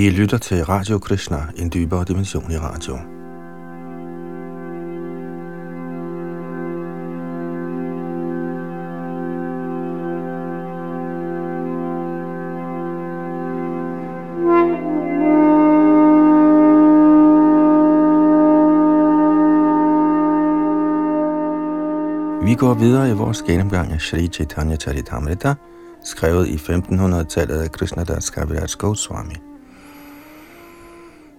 I lytter til Radio Krishna, en dybere dimension i radio. Vi går videre i vores gennemgang af Sri Chaitanya Charitamrita, skrevet i 1500-tallet af Krishnadas Kaviraj Goswami.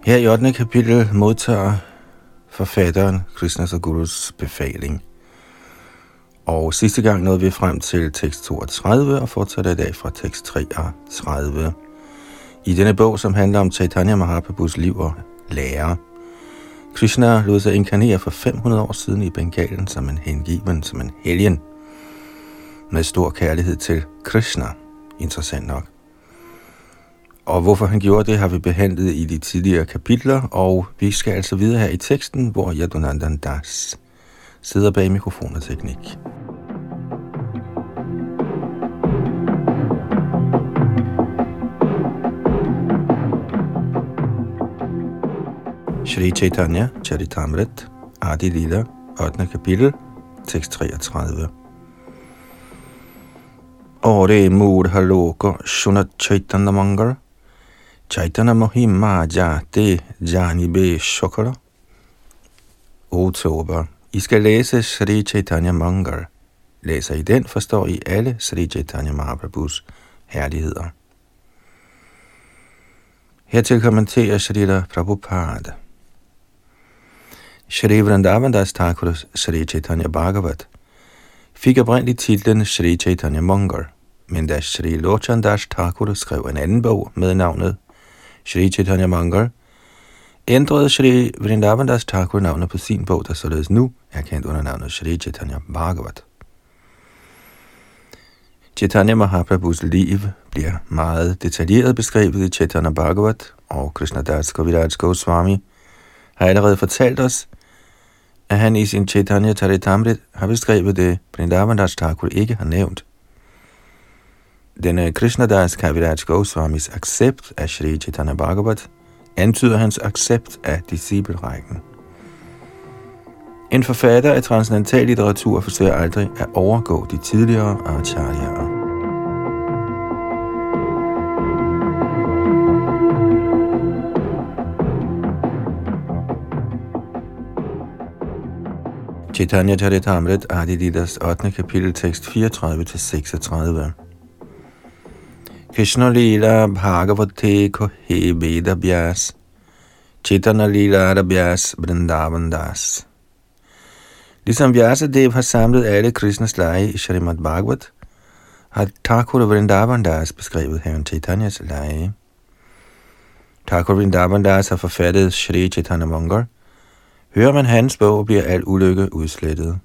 Her i 8. kapitel modtager forfatteren Krishnas og Gurus befaling. Og sidste gang nåede vi frem til tekst 32 og fortsætter i dag fra tekst 33. I denne bog, som handler om Chaitanya Mahaprabhus liv og lære. Krishna lod sig inkarnere for 500 år siden i Bengalen som en hengiven, som en helgen, med stor kærlighed til Krishna. Interessant nok. Og hvorfor han gjorde det, har vi behandlet i de tidligere kapitler, og vi skal altså videre her i teksten, hvor Yadunandan Das sidder bag mikrofon og teknik. Shri Chaitanya Charitamrit Adi Lila 8. kapitel tekst 33 Ore har Loka Shunat Chaitanya Mangal Chaitanya Mohima Jati Jani Be Oktober. I skal læse Sri Chaitanya Mangal. Læser I den, forstår I alle Sri Chaitanya Mahaprabhus herligheder. Hertil kommenterer Srila Prabhupada. Shri Vrindavan Das Thakuras Sri Chaitanya Bhagavat fik oprindeligt titlen Sri Chaitanya Mangal, men da Shri Lochandas Thakur skrev en anden bog med navnet Shri Chaitanya Mangal, ændrede Shri Vrindavandas Thakur navnet på sin bog, der således nu er kendt under navnet Shri Chaitanya Bhagavat. Chaitanya Mahaprabhus liv bliver meget detaljeret beskrevet i Chaitanya Bhagavat, og Krishna Das Kaviraj Goswami har allerede fortalt os, at han i sin Chaitanya Charitamrit har beskrevet det, Vrindavandas Thakur ikke har nævnt. Denne Krishnadas Kaviraj Goswamis accept af Sri Chaitanya Bhagavat antyder hans accept af disciplerækken. En forfatter af transcendental litteratur forsøger aldrig at overgå de tidligere acharyaer. Chaitanya Charitamrit Adididas 8. kapitel tekst 34-36 Krishna Lila Bhagavate Kohe Veda Vyas Chaitanya Lila Rabhyas Vrindavan Das Ligesom Vyasadev har samlet alle Krishnas lege i Sharimad Bhagavat, har Thakur Vrindavan Das beskrevet herren Chaitanyas lege. Thakur Vrindavan Das har forfattet Shri Chaitanya Mangal. Hører man hans bog, bliver al ulykke udslettet.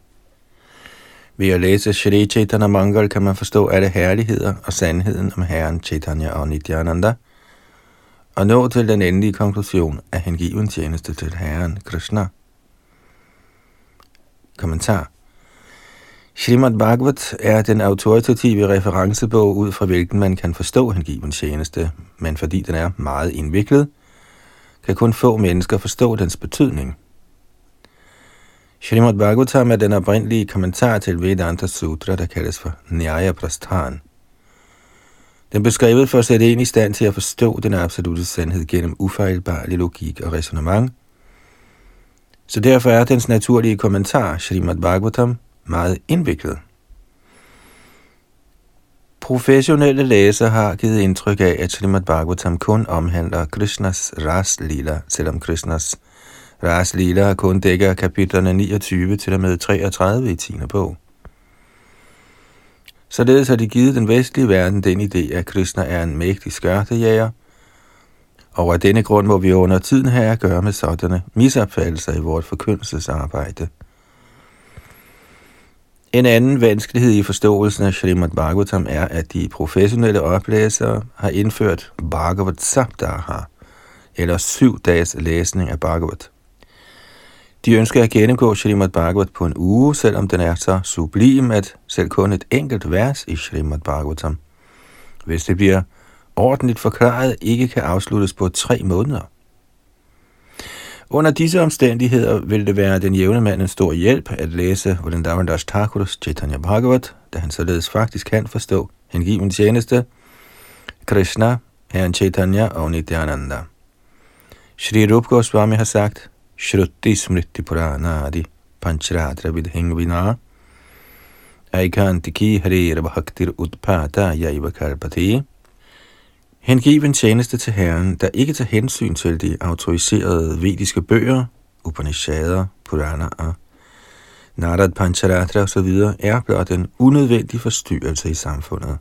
Ved at læse Shri Chaitanya Mangal kan man forstå alle herligheder og sandheden om Herren Chaitanya og Nityananda, og nå til den endelige konklusion af hengiven tjeneste til Herren Krishna. Kommentar Srimad Bhagavat er den autoritative referencebog, ud fra hvilken man kan forstå hengiven tjeneste, men fordi den er meget indviklet, kan kun få mennesker forstå dens betydning. Srimad Bhagavatam er den oprindelige kommentar til Vedanta Sutra, der kaldes for Nyaya Prasthan. Den beskrevet for at sætte en i stand til at forstå den absolute sandhed gennem ufejlbarlig logik og resonemang. Så derfor er dens naturlige kommentar, Srimad Bhagavatam, meget indviklet. Professionelle læsere har givet indtryk af, at Srimad Bhagavatam kun omhandler Krishnas ras lila, selvom Krishnas Ras Lila kun dækker kapitlerne 29 til og med 33 i 10. bog. Således har de givet den vestlige verden den idé, at Krishna er en mægtig skørtejæger, og af denne grund må vi under tiden have at gøre med sådanne misopfattelser i vores forkyndelsesarbejde. En anden vanskelighed i forståelsen af Srimad Bhagavatam er, at de professionelle oplæsere har indført Bhagavat Saptaha, eller syv dages læsning af Bhagavat. De ønsker at gennemgå Srimad Bhagavat på en uge, selvom den er så sublim, at selv kun et enkelt vers i Srimad Bhagavatam, hvis det bliver ordentligt forklaret, ikke kan afsluttes på tre måneder. Under disse omstændigheder vil det være den jævne mand en stor hjælp at læse Vrindavandas Thakuras Chaitanya Bhagavat, da han således faktisk kan forstå hengiven tjeneste, Krishna, Herren Chaitanya og Nityananda. Shri Rup Goswami har sagt, Shruti Smriti Purana Adi Pancharatra Vidhing Vina Aikantiki Harir Bhaktir Utpata Yaiva Karpati Hengiven tjeneste til Herren, der ikke tager hensyn til de autoriserede vediske bøger, Upanishader, Puraner, Narad Pancharatra osv., er blot en unødvendig forstyrrelse i samfundet.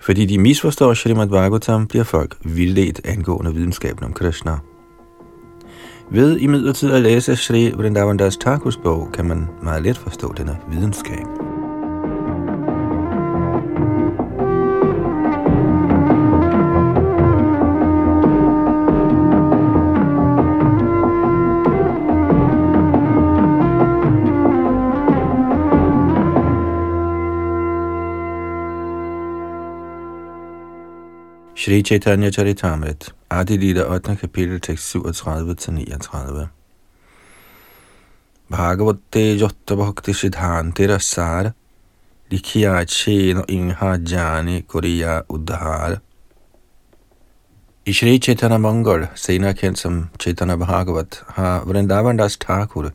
Fordi de misforstår Srimad Bhagavatam, bliver folk vildledt angående videnskaben om Krishna. Ved imidlertid at læse Sri Vrindavandas Thakurs bog, kan man meget let forstå denne videnskab. Shri Chaitanya Charitamrita Adi 8. kapitel, tekst 37-39. Bhagavate Jotta Bhakti Siddhanti Rasar, Likhiya Cheno Inha Jani Kuriya Udhar. I Shri Chaitanya Mangal, senere kendt som Chaitanya Bhagavat, har Vrindavan Das Thakur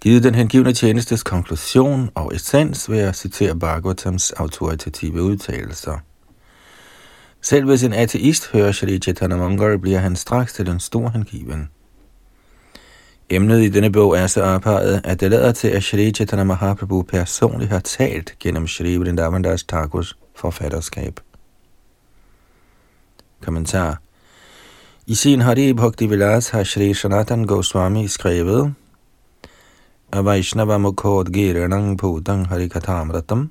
givet den hengivne tjenestes konklusion og essens ved at citere Bhagavatams autoritative udtalelser. Selv hvis en ateist hører Shri Chaitanya Mangal, bliver han straks til den store hengiven. Emnet i denne bog er så ophavet, at det lader til, at Shri Chaitanya Mahaprabhu personligt har talt gennem Shri Vrindavandas Thakurs forfatterskab. Kommentar I sin Hari Bhakti Vilas har Shri Sanatan Goswami skrevet Avaishnava Mukhod Giranang Putang Harikatamratam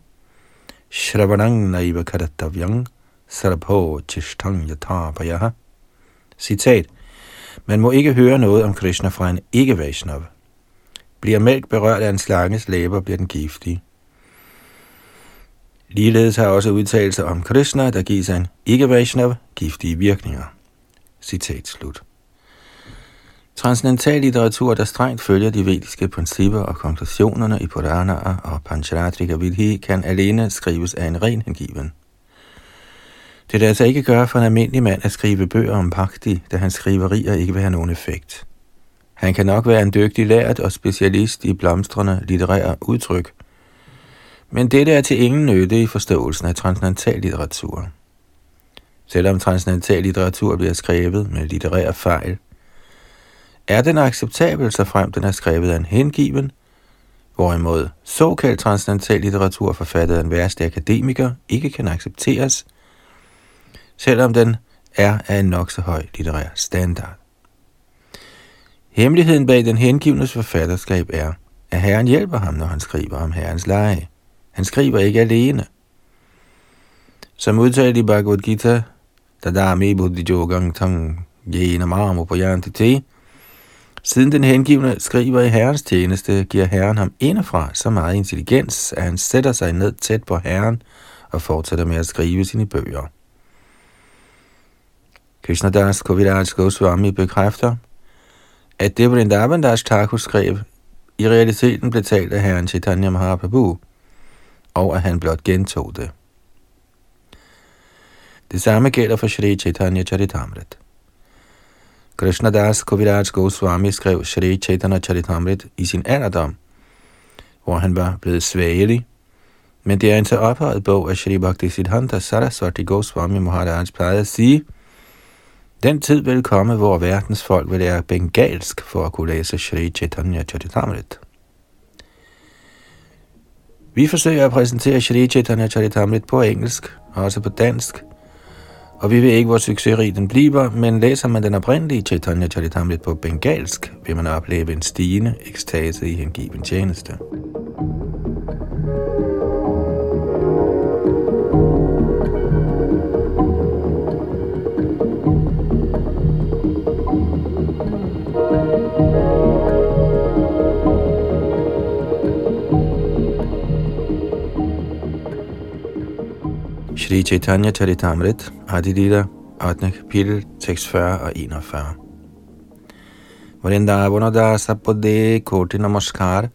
Shravanang Naiva Karatavyang Sarabho Tishtang Yatapaya. Citat. Man må ikke høre noget om Krishna fra en ikke Vaishnav. Bliver mælk berørt af en slanges læber, bliver den giftig. Ligeledes har også udtalelser om Krishna, der gives en ikke Vaishnav, giftige virkninger. Citat slut. Transcendental litteratur, der strengt følger de vediske principper og konklusionerne i Puranaer og Pancharatrika Vidhi, kan alene skrives af en ren hengiven. Det er altså ikke gøre for en almindelig mand at skrive bøger om bhakti, da hans skriverier ikke vil have nogen effekt. Han kan nok være en dygtig lært og specialist i blomstrende litterære udtryk, men dette er til ingen nytte i forståelsen af transcendental litteratur. Selvom transcendental litteratur bliver skrevet med litterære fejl, er den acceptabel, så frem den er skrevet af en hengiven, hvorimod såkaldt transcendental litteratur forfattet af en værste akademiker ikke kan accepteres – selvom den er af en nok så høj litterær standard. Hemmeligheden bag den hengivnes forfatterskab er, at Herren hjælper ham, når han skriver om Herrens lege. Han skriver ikke alene. Som udtalt i Bhagavad Gita, Tadami Buddhi Jogang Tang Jena Marmo på te, Siden den hengivne skriver i Herrens tjeneste, giver Herren ham indefra så meget intelligens, at han sætter sig ned tæt på Herren og fortsætter med at skrive sine bøger. Krishnadas Kaviraj Goswami bekræfter, at det Vrindavandas Thakur skrev, i realiteten blev talt af herren Chaitanya Mahaprabhu, og at han blot gentog det. Det samme gælder for Shri Chaitanya Charitamrit. Krishnadas Kaviraj Goswami skrev Shri Chaitanya Charitamrit i sin alderdom, hvor han var blevet svagelig, men det er en så ophøjet bog, at Shri Bhakti Siddhanta Saraswati Goswami Maharaj plejede at sige – den tid vil komme, hvor verdens folk vil lære bengalsk for at kunne læse Sri Chaitanya Charitamrit. Vi forsøger at præsentere Sri Chaitanya Charitamrit på engelsk og også på dansk, og vi ved ikke, hvor succesrig den bliver, men læser man den oprindelige Chaitanya Charitamrit på bengalsk, vil man opleve en stigende ekstase i hengiven tjeneste. Shri Chaitanya Charitamrit, Adilita, 8. kapitel, tekst 40 og 41. Vrindavana dasa pode koti namaskar,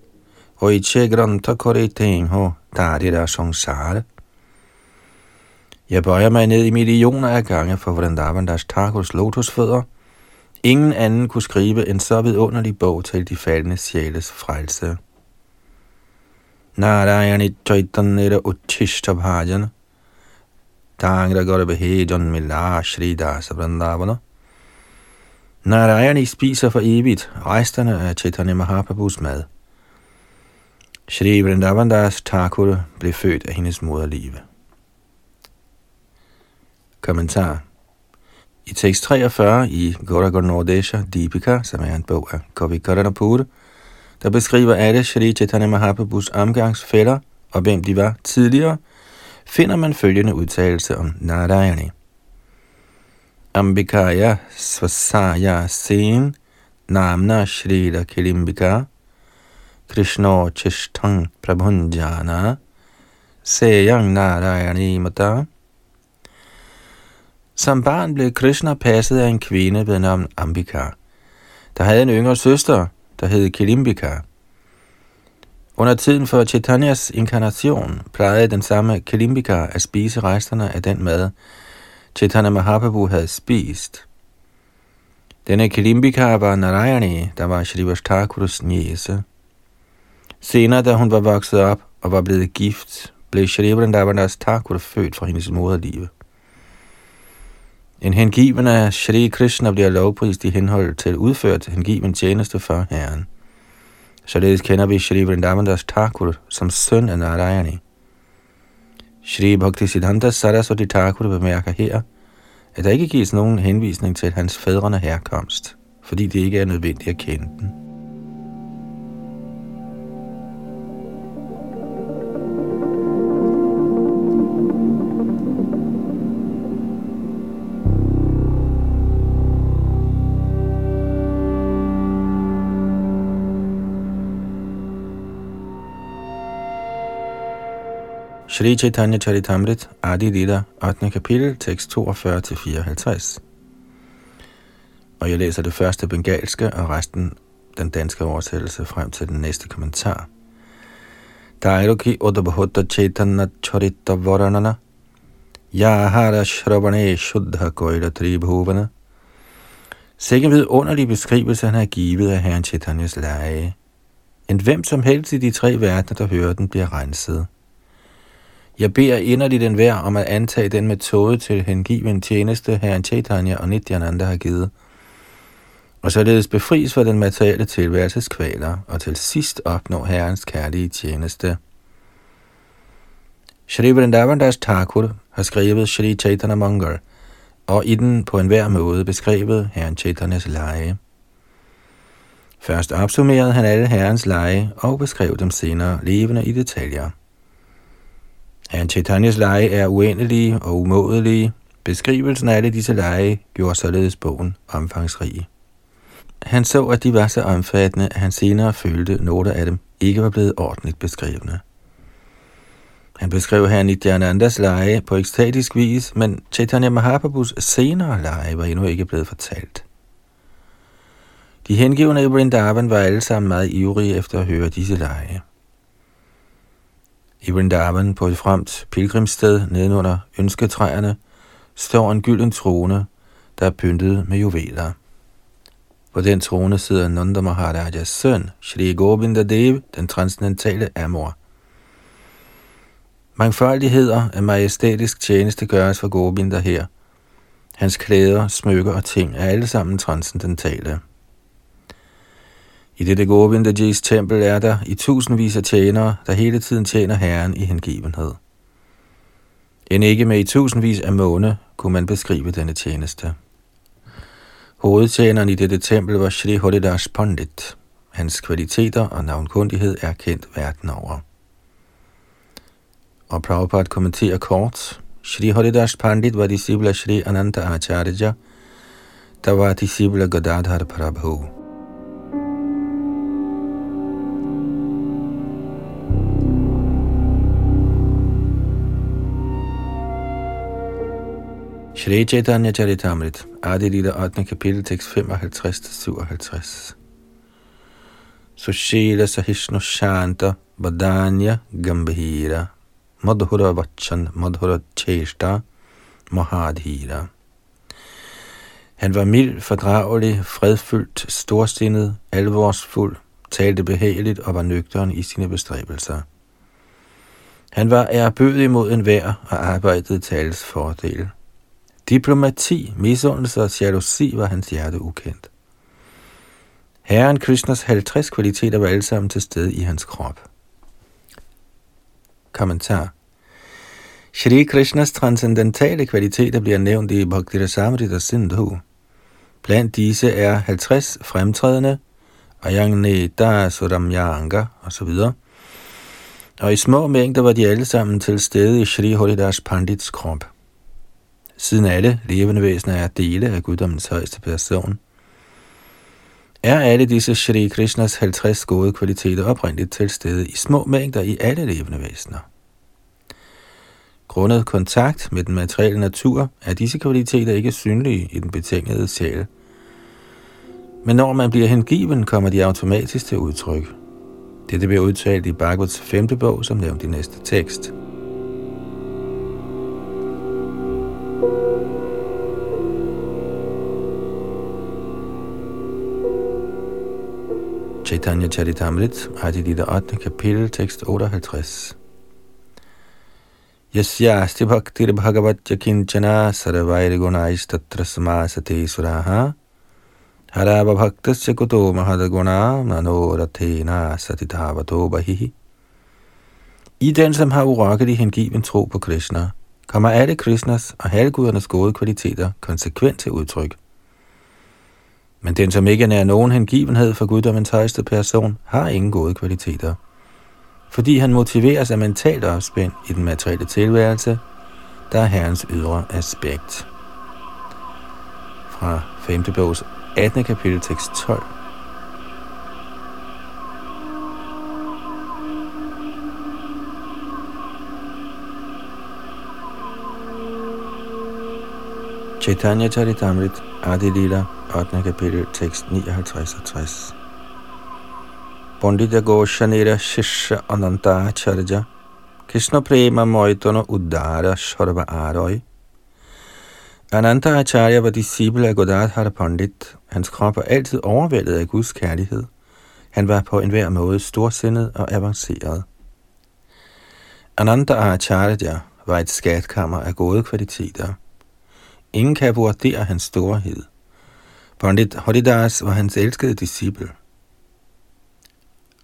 og iche granta kore ting ho, darira sangsar. Jeg bøjer mig ned i millioner af gange for Vrindavandas Thakurs lotusfødder. Ingen anden kunne skrive en så vidunderlig bog til de faldende sjæles frelse. Narayani Chaitanya Uchishta Bhajana Tangra Gorbehejan Mila Shri Dasa Vrindavana Narayani spiser for evigt resterne af Chaitanya Mahaprabhus mad. Shri Vrindavandas Thakur blev født af hendes moderlive. Kommentar I tekst 43 i Gauraganodesha Deepika, som er en bog af Kavi Karanapur, der beskriver alle Shri Chaitanya Mahaprabhus omgangsfælder og hvem de var tidligere, finder man følgende udtalelse om Narayani. Ambikaya Svasaya Sen Namna Shrida Kilimbika Krishna Chishtang Prabhunjana Seyang Narayani Mata Som barn blev Krishna passet af en kvinde ved navn Ambika, der havde en yngre søster, der hed Kilimbika. Under tiden for Chaitanyas inkarnation plejede den samme Kalimbika at spise resterne af den mad, Chaitanya Mahaprabhu havde spist. Denne Kalimbika var Narayani, der var Shri Thakurs niece. Senere, da hun var vokset op og var blevet gift, blev Shri Vrindavandas Thakur født fra hendes moderlive. En hengiven af Shri Krishna bliver lovprist i henhold til udført hengiven tjeneste for Herren. Således kender vi Shri Vrindavandas Thakur som søn af Narayani. Shri Bhakti Siddhanta Saraswati Thakur bemærker her, at der ikke gives nogen henvisning til hans fædrene herkomst, fordi det ikke er nødvendigt at kende den. Shri Chaitanya Charitamrit, Adi Lila, 8. kapitel, tekst 42-54. Og jeg læser det første bengalske og resten den danske oversættelse frem til den næste kommentar. Dairuki Udabhutta Chaitanya Charita Varanana Yahara Shravane Shuddha Koila Tribhuvana Sikke vidunderlig beskrivelse, han har givet af Herren Chaitanyas lege. En hvem som helst i de tre verdener, der hører den, bliver renset. Jeg beder inderligt den vær om at antage den metode til hengiven tjeneste, herren Chaitanya og Nityananda har givet, og således befries fra den materielle tilværelses kvaler, og til sidst opnå herrens kærlige tjeneste. Shri Vrindavandas Thakur har skrevet Shri Chaitanya Mangal, og i den på enhver måde beskrevet herren Chaitanyas lege. Først opsummerede han alle herrens lege og beskrev dem senere levende i detaljer. Herren Chaitanyas lege er uendelige og umådelige. Beskrivelsen af alle disse lege gjorde således bogen omfangsrig. Han så, at de var så omfattende, at han senere følte, at nogle af dem ikke var blevet ordentligt beskrevne. Han beskrev her Nityanandas lege på ekstatisk vis, men Chaitanya Mahaprabhus senere lege var endnu ikke blevet fortalt. De hengivne i Vrindavan var alle sammen meget ivrige efter at høre disse lege. I Vrindavan på et fremt pilgrimssted nedenunder ønsketræerne står en gylden trone, der er pyntet med juveler. På den trone sidder Nanda Maharajas søn, Shri Govinda Dev, den transcendentale Amor. Mangfoldigheder af majestætisk tjeneste gøres for Govinda her. Hans klæder, smykker og ting er alle sammen transcendentale. I dette Govindajis tempel er der i tusindvis af tjenere, der hele tiden tjener Herren i hengivenhed. End ikke med i tusindvis af måne kunne man beskrive denne tjeneste. Hovedtjeneren i dette tempel var Shri Horidas Pandit. Hans kvaliteter og navnkundighed er kendt verden over. Og Prabhupada kommenterer kort, Shri Horidas Pandit var disciple af Shri Ananta Acharya, der var disciple af Godadhar Prabhu. Shri Chaitanya Charitamrit, Adi Lita 8. kapitel, tekst 55-57. Sushila Sahishnu Shanta Badanya Gambhira Madhura Vachan Madhura Cheshta Mahadhira. Han var mild, fordragelig, fredfyldt, storsindet, alvorsfuld, talte behageligt og var nøgteren i sine bestræbelser. Han var ærbødig mod enhver og arbejdede tales fordel. Diplomati, misundelse og jalousi var hans hjerte ukendt. Herren Krishnas 50 kvaliteter var alle sammen til stede i hans krop. Kommentar Shri Krishnas transcendentale kvaliteter bliver nævnt i Bhakti Rasamrita Sindhu. Blandt disse er 50 fremtrædende, Ayangne Da Suramyanga osv. Og i små mængder var de alle sammen til stede i Shri Holidas Pandits krop. Siden alle levende væsener er dele af guddommens højeste person, er alle disse Shri Krishnas 50 gode kvaliteter oprindeligt til stede i små mængder i alle levende væsener. Grundet kontakt med den materielle natur er disse kvaliteter ikke synlige i den betingede sjæl. Men når man bliver hengiven, kommer de automatisk til udtryk. Dette bliver udtalt i Bhagavats 5. bog, som nævnt i næste tekst. Chaitanya Charitamrit, Adilita 8. kapitel, tekst 58. Yasyasti bhaktir bhagavatya kinchana sarvair gunais tatra samasate suraha harava bhaktasya kuto mahadaguna nanorathena satitavato bahihi. I den, som har urokkelig hengiven tro på Krishna, kommer alle Krishnas og halvgudernes gode kvaliteter konsekvent til udtryk. Men den, som ikke er nogen hengivenhed for guddommens højeste person, har ingen gode kvaliteter. Fordi han motiveres af mentalt opspænd i den materielle tilværelse, der er herrens ydre aspekt. Fra 5. bogs 18. kapitel tekst 12. Chaitanya Charitamrita Adi Lila 8. kapitel, tekst 59-60. Pandita Goshanira Shisha Ananta Acharya Krishna Prema Moitana Uddara Sharva Aroi Ananta Acharya var disciple af Godadhara Pandit. Hans krop var altid overvældet af Guds kærlighed. Han var på enhver måde storsindet og avanceret. Ananta Acharya var et skatkammer af gode kvaliteter. Ingen kan vurdere hans storhed. Pandit Haridas var hans elskede disciple.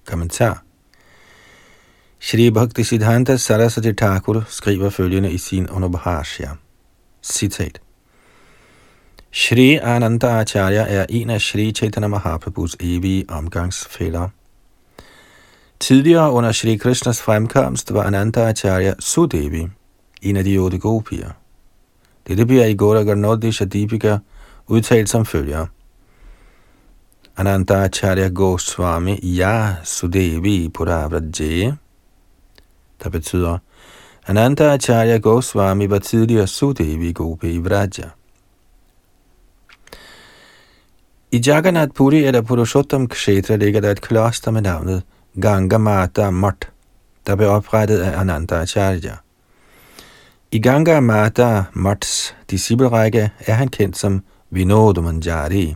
Kommentar Shri Bhakti Siddhanta Saraswati Thakur skriver følgende i sin Anubhashya. Citat. Shri Ananda Acharya er en af Shri Chaitanya Mahaprabhus evige omgangsfælder. Tidligere under Shri Krishnas fremkomst var Ananda Acharya Sudevi, en af de otte gopier. Dette bliver i Gauragar Nodisha Deepika udtalt som følger. Ananta Acharya Goswami Ya Sudevi Puravraje, der betyder, Ananta Acharya Goswami var tidligere Sudevi Gopi i Vraja. I Jagannath Puri eller Purushottam Kshetra ligger der et kloster med navnet Ganga Mata Mat, der blev oprettet af Ananta Acharya. I Ganga Mata Mats disciplerække er han kendt som Vinod Manjari.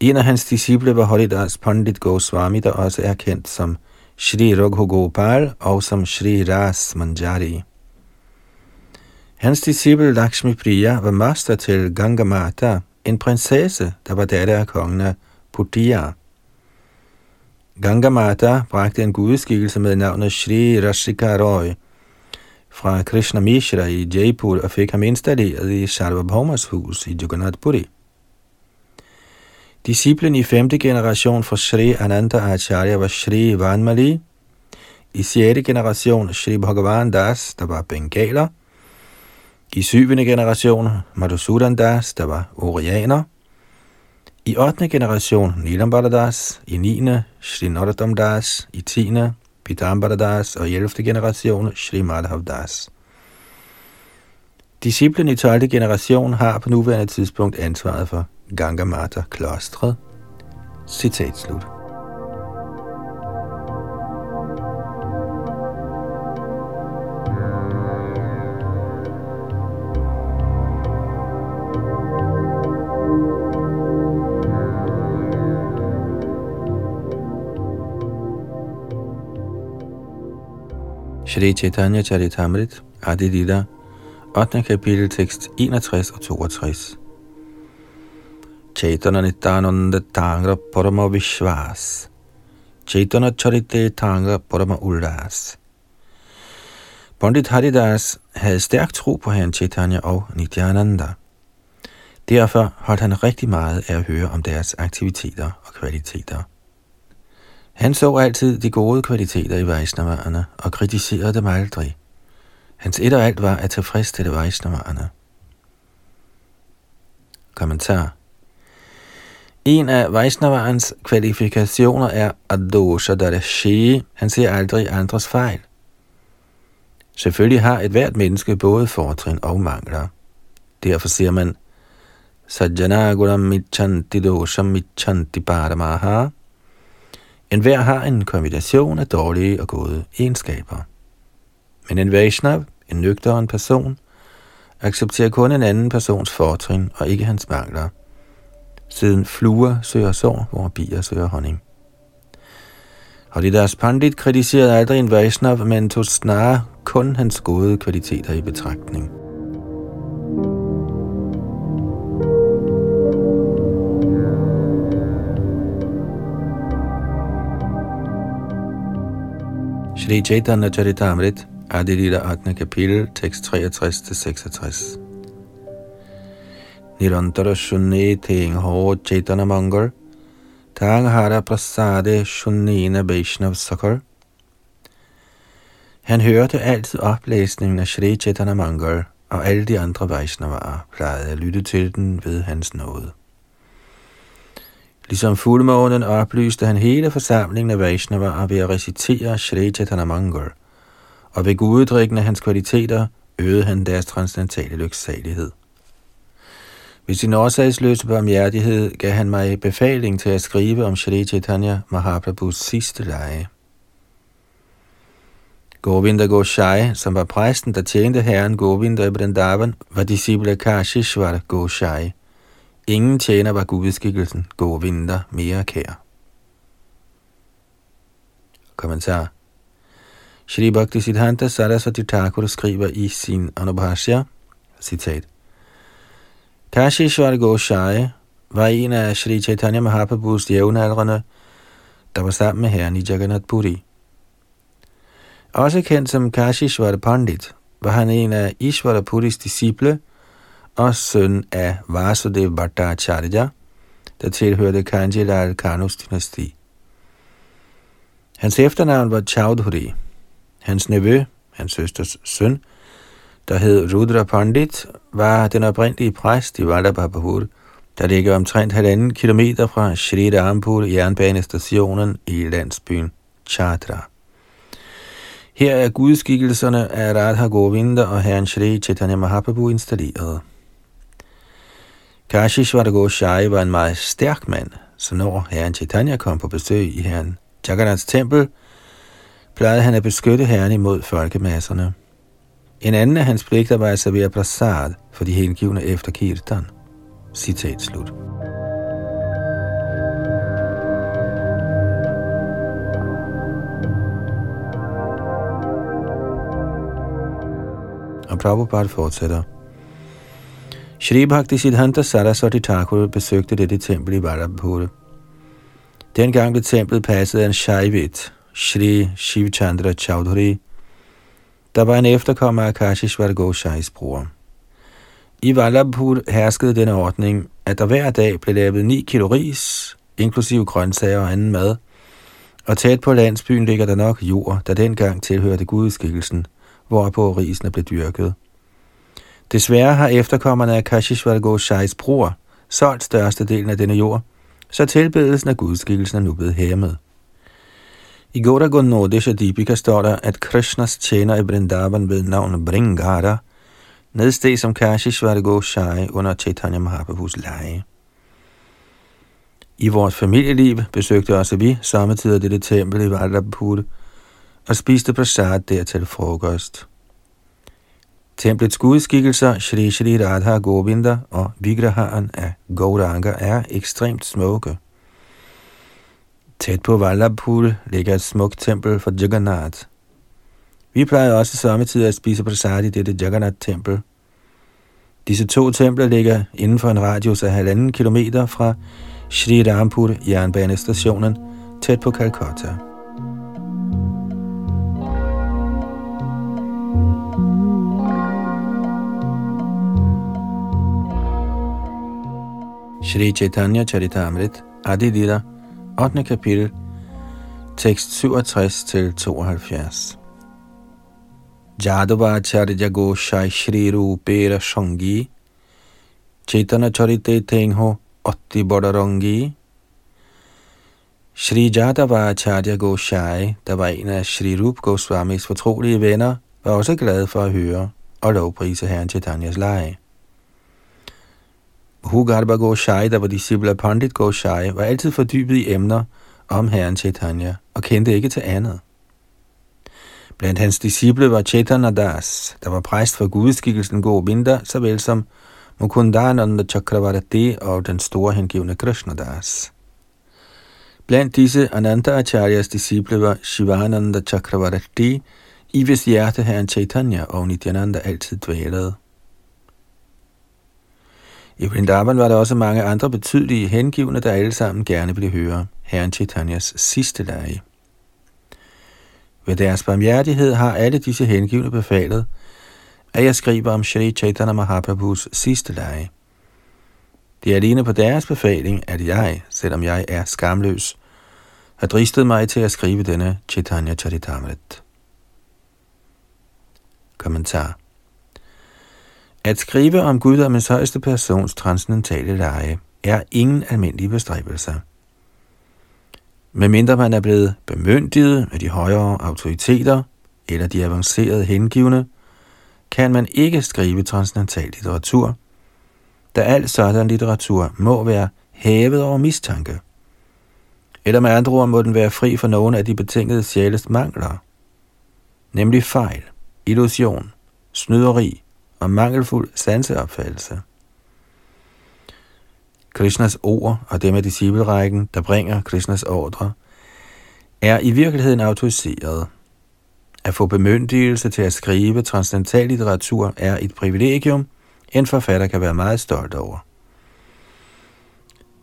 En af hans disciple var Haridas Pandit Goswami, der også er kendt som Shri Raghugopal og som Shri Ras Manjari. Hans disciple Lakshmi Priya var master til Ganga Mata, en prinsesse, der var datter af kongen af Putia. Ganga Mata bragte en gudskikkelse med navnet Shri Rashika Roy fra Krishna Mishra i Jaipur og fik ham installeret i Sarvabhaumas hus i Jagannath Puri. Disciplen i femte generation fra Sri Ananda Acharya var Sri Vanmali, i sjette generation Sri Bhagavan Das, der var bengaler, i syvende generation Madhusudan Das, der var orianer, i 8. generation Nilambara Das, i 9. Sri Narottam Das, i 10. Pitambara Das og i 11. generation Shri Madhav Das. Disciplen i 12. generation har på nuværende tidspunkt ansvaret for Gangamata klostret. Citat slut. Shri Chaitanya Charitamrit, Adi Lila, 8. kapitel, tekst 61 og 62. Chaitanya Nityananda Tangra Parama Vishwas. Chaitanya Charite Tangra Parama Ullas. Pandit Haridas havde stærk tro på herren Chaitanya og Nityananda. Derfor holdt han rigtig meget af at høre om deres aktiviteter og kvaliteter. Han så altid de gode kvaliteter i Vaishnaverne og kritiserede dem aldrig. Hans et og alt var at tilfredsstille Vaishnaverne. Kommentar En af Vaishnavarens kvalifikationer er Adosha Darashi. Han ser aldrig andres fejl. Selvfølgelig har et hvert menneske både fortrin og mangler. Derfor siger man, Sajjana Guram Michanti Dosham Michanti Paramaha. En hver har en kombination af dårlige og gode egenskaber. Men en Vaishnav, en nøgteren person, accepterer kun en anden persons fortrin og ikke hans mangler. Siden fluer søger sår, hvor bier søger honning. Og de deres pandit kritiserede aldrig en Vaishnav, men tog snarere kun hans gode kvaliteter i betragtning. Shri Chaitanya Charitamrit, Adilita 8. kapitel, tekst 63-66. Nirantara Shunni ting ho Chaitanya Mangal, tang hara prasade shunnina Vaishnav sakar. Han hørte altid oplæsningen af Shri Chaitanya Mangal, og alle de andre Vaishnavaer plejede at lytte til den ved hans nåde. Ligesom fuldmånen oplyste han hele forsamlingen af Vaishnavaer ved at recitere Shri Chaitanya Mangal, og ved guddrikken af hans kvaliteter øgede han deres transcendentale lyksalighed. Ved sin årsagsløse barmhjertighed gav han mig befaling til at skrive om Shri Chaitanya Mahaprabhus sidste leje. Govinda Goshai, som var præsten, der tjente herren Govinda i Vrindavan, var disciple af Kashishwar Goshai. Ingen tjener var gudskikkelsen vinter mere kær. Kommentar Shri Bhakti Siddhanta Saraswati Thakur skriver i sin Anubhashya, citat, Kashishwar Goshai var en af Shri Chaitanya Mahaprabhus jævnaldrende, der var sammen med herren i Jagannath Puri. Også kendt som Kashishwar Pandit, var han en af Ishvara Puris disciple og søn af Vasudev Bhattacharya, der tilhørte Kanjilal Kanus dynasti. Hans efternavn var Chaudhuri. Hans nevø, hans søsters søn, der hed Rudra Pandit, var den oprindelige præst i Vallabhabhur, der ligger omtrent halvanden kilometer fra Shri Rampur jernbanestationen i landsbyen Chadra. Her er gudskikkelserne af Radha Govinda og herren Shri Chaitanya Mahaprabhu installeret. Kashishvara Goshai var en meget stærk mand, så når herren Chaitanya kom på besøg i herren Jagannaths tempel, plejede han at beskytte herren imod folkemasserne. En anden af hans pligter var at servere prasad for de hengivne efter kirtan. Citat slut. Og Prabhupada fortsætter. Shri Bhakti Siddhanta Saraswati Thakur besøgte dette tempel i Vallabhpur. Dengang blev templet passet af en Shaivit, Shri Shivchandra Chaudhuri, der var en efterkommer af Kashishwar Goshais bror. I Vallabhur herskede denne ordning, at der hver dag blev lavet 9 kilo ris, inklusive grøntsager og anden mad, og tæt på landsbyen ligger der nok jord, der dengang tilhørte gudskikkelsen, hvorpå risene blev dyrket. Desværre har efterkommerne af Kashishvar Goshais bror solgt størstedelen af denne jord, så tilbedelsen af gudskikkelsen er nu blevet hæmmet. I Gora Gonodesha Deepika står der, at Krishnas tjener i Vrindavan ved navn Bringara nedsteg som Kashishvara Goshai under Chaitanya Mahaprabhus leje. I vores familieliv besøgte også vi samtidig dette tempel i Vardapur og spiste prasad der til frokost. Templets gudskikkelser, Shri Shri Radha Govinda og Vigraharen af Gauranga er ekstremt smukke. Tæt på Vallabhpur ligger et smukt tempel for Jagannath. Vi plejer også samtidig at spise prasad i dette Jagannath-tempel. Disse to templer ligger inden for en radius af halvanden kilometer fra Shri Rampur jernbanestationen tæt på Calcutta. Shri Chaitanya Charitamrit, Adi Lila, 8. kapitel, tekst 67 til 72. Jadavacharya Goshai Shri Rupera Shangi, Chaitanya Charite Tengho Otti Bodarangi, Shri Jadavacharya Goshai, der var en af Shri Rup Goswamis fortrolige venner, var også glad for at høre og lovprise herren Chaitanyas leje. Hugarba Goshai, der var disciple af Pandit Goshai, var altid fordybet i emner om herren Chaitanya og kendte ikke til andet. Blandt hans disciple var Chaitanya Das, der var præst for gudskikkelsen Govinda, såvel som Mukundananda Chakravarti og den store hengivne Krishna Das. Blandt disse Ananta Acharyas disciple var Shivananda Chakravarti, i hvis hjerte herren Chaitanya og Nityananda altid dvælede. I Vrindavan var der også mange andre betydelige hengivne, der alle sammen gerne ville høre herren Chaitanyas sidste lege. Ved deres barmhjertighed har alle disse hengivne befalet, at jeg skriver om Shri Chaitanya Mahaprabhus sidste lege. Det er alene på deres befaling, at jeg, selvom jeg er skamløs, har dristet mig til at skrive denne Chaitanya Charitamrit. Kommentar at skrive om guddommens højeste persons transcendentale leje er ingen almindelig bestræbelser. Medmindre man er blevet bemyndiget med de højere autoriteter eller de avancerede hengivne, kan man ikke skrive transcendental litteratur, da al sådan litteratur må være hævet over mistanke. Eller med andre ord må den være fri for nogle af de betingede sjæles mangler, nemlig fejl, illusion, snyderi, og mangelfuld sanseopfattelse. Krishnas ord og dem af disciplerækken, der bringer Krishnas ordre, er i virkeligheden autoriseret. At få bemyndigelse til at skrive transcendental litteratur er et privilegium, en forfatter kan være meget stolt over.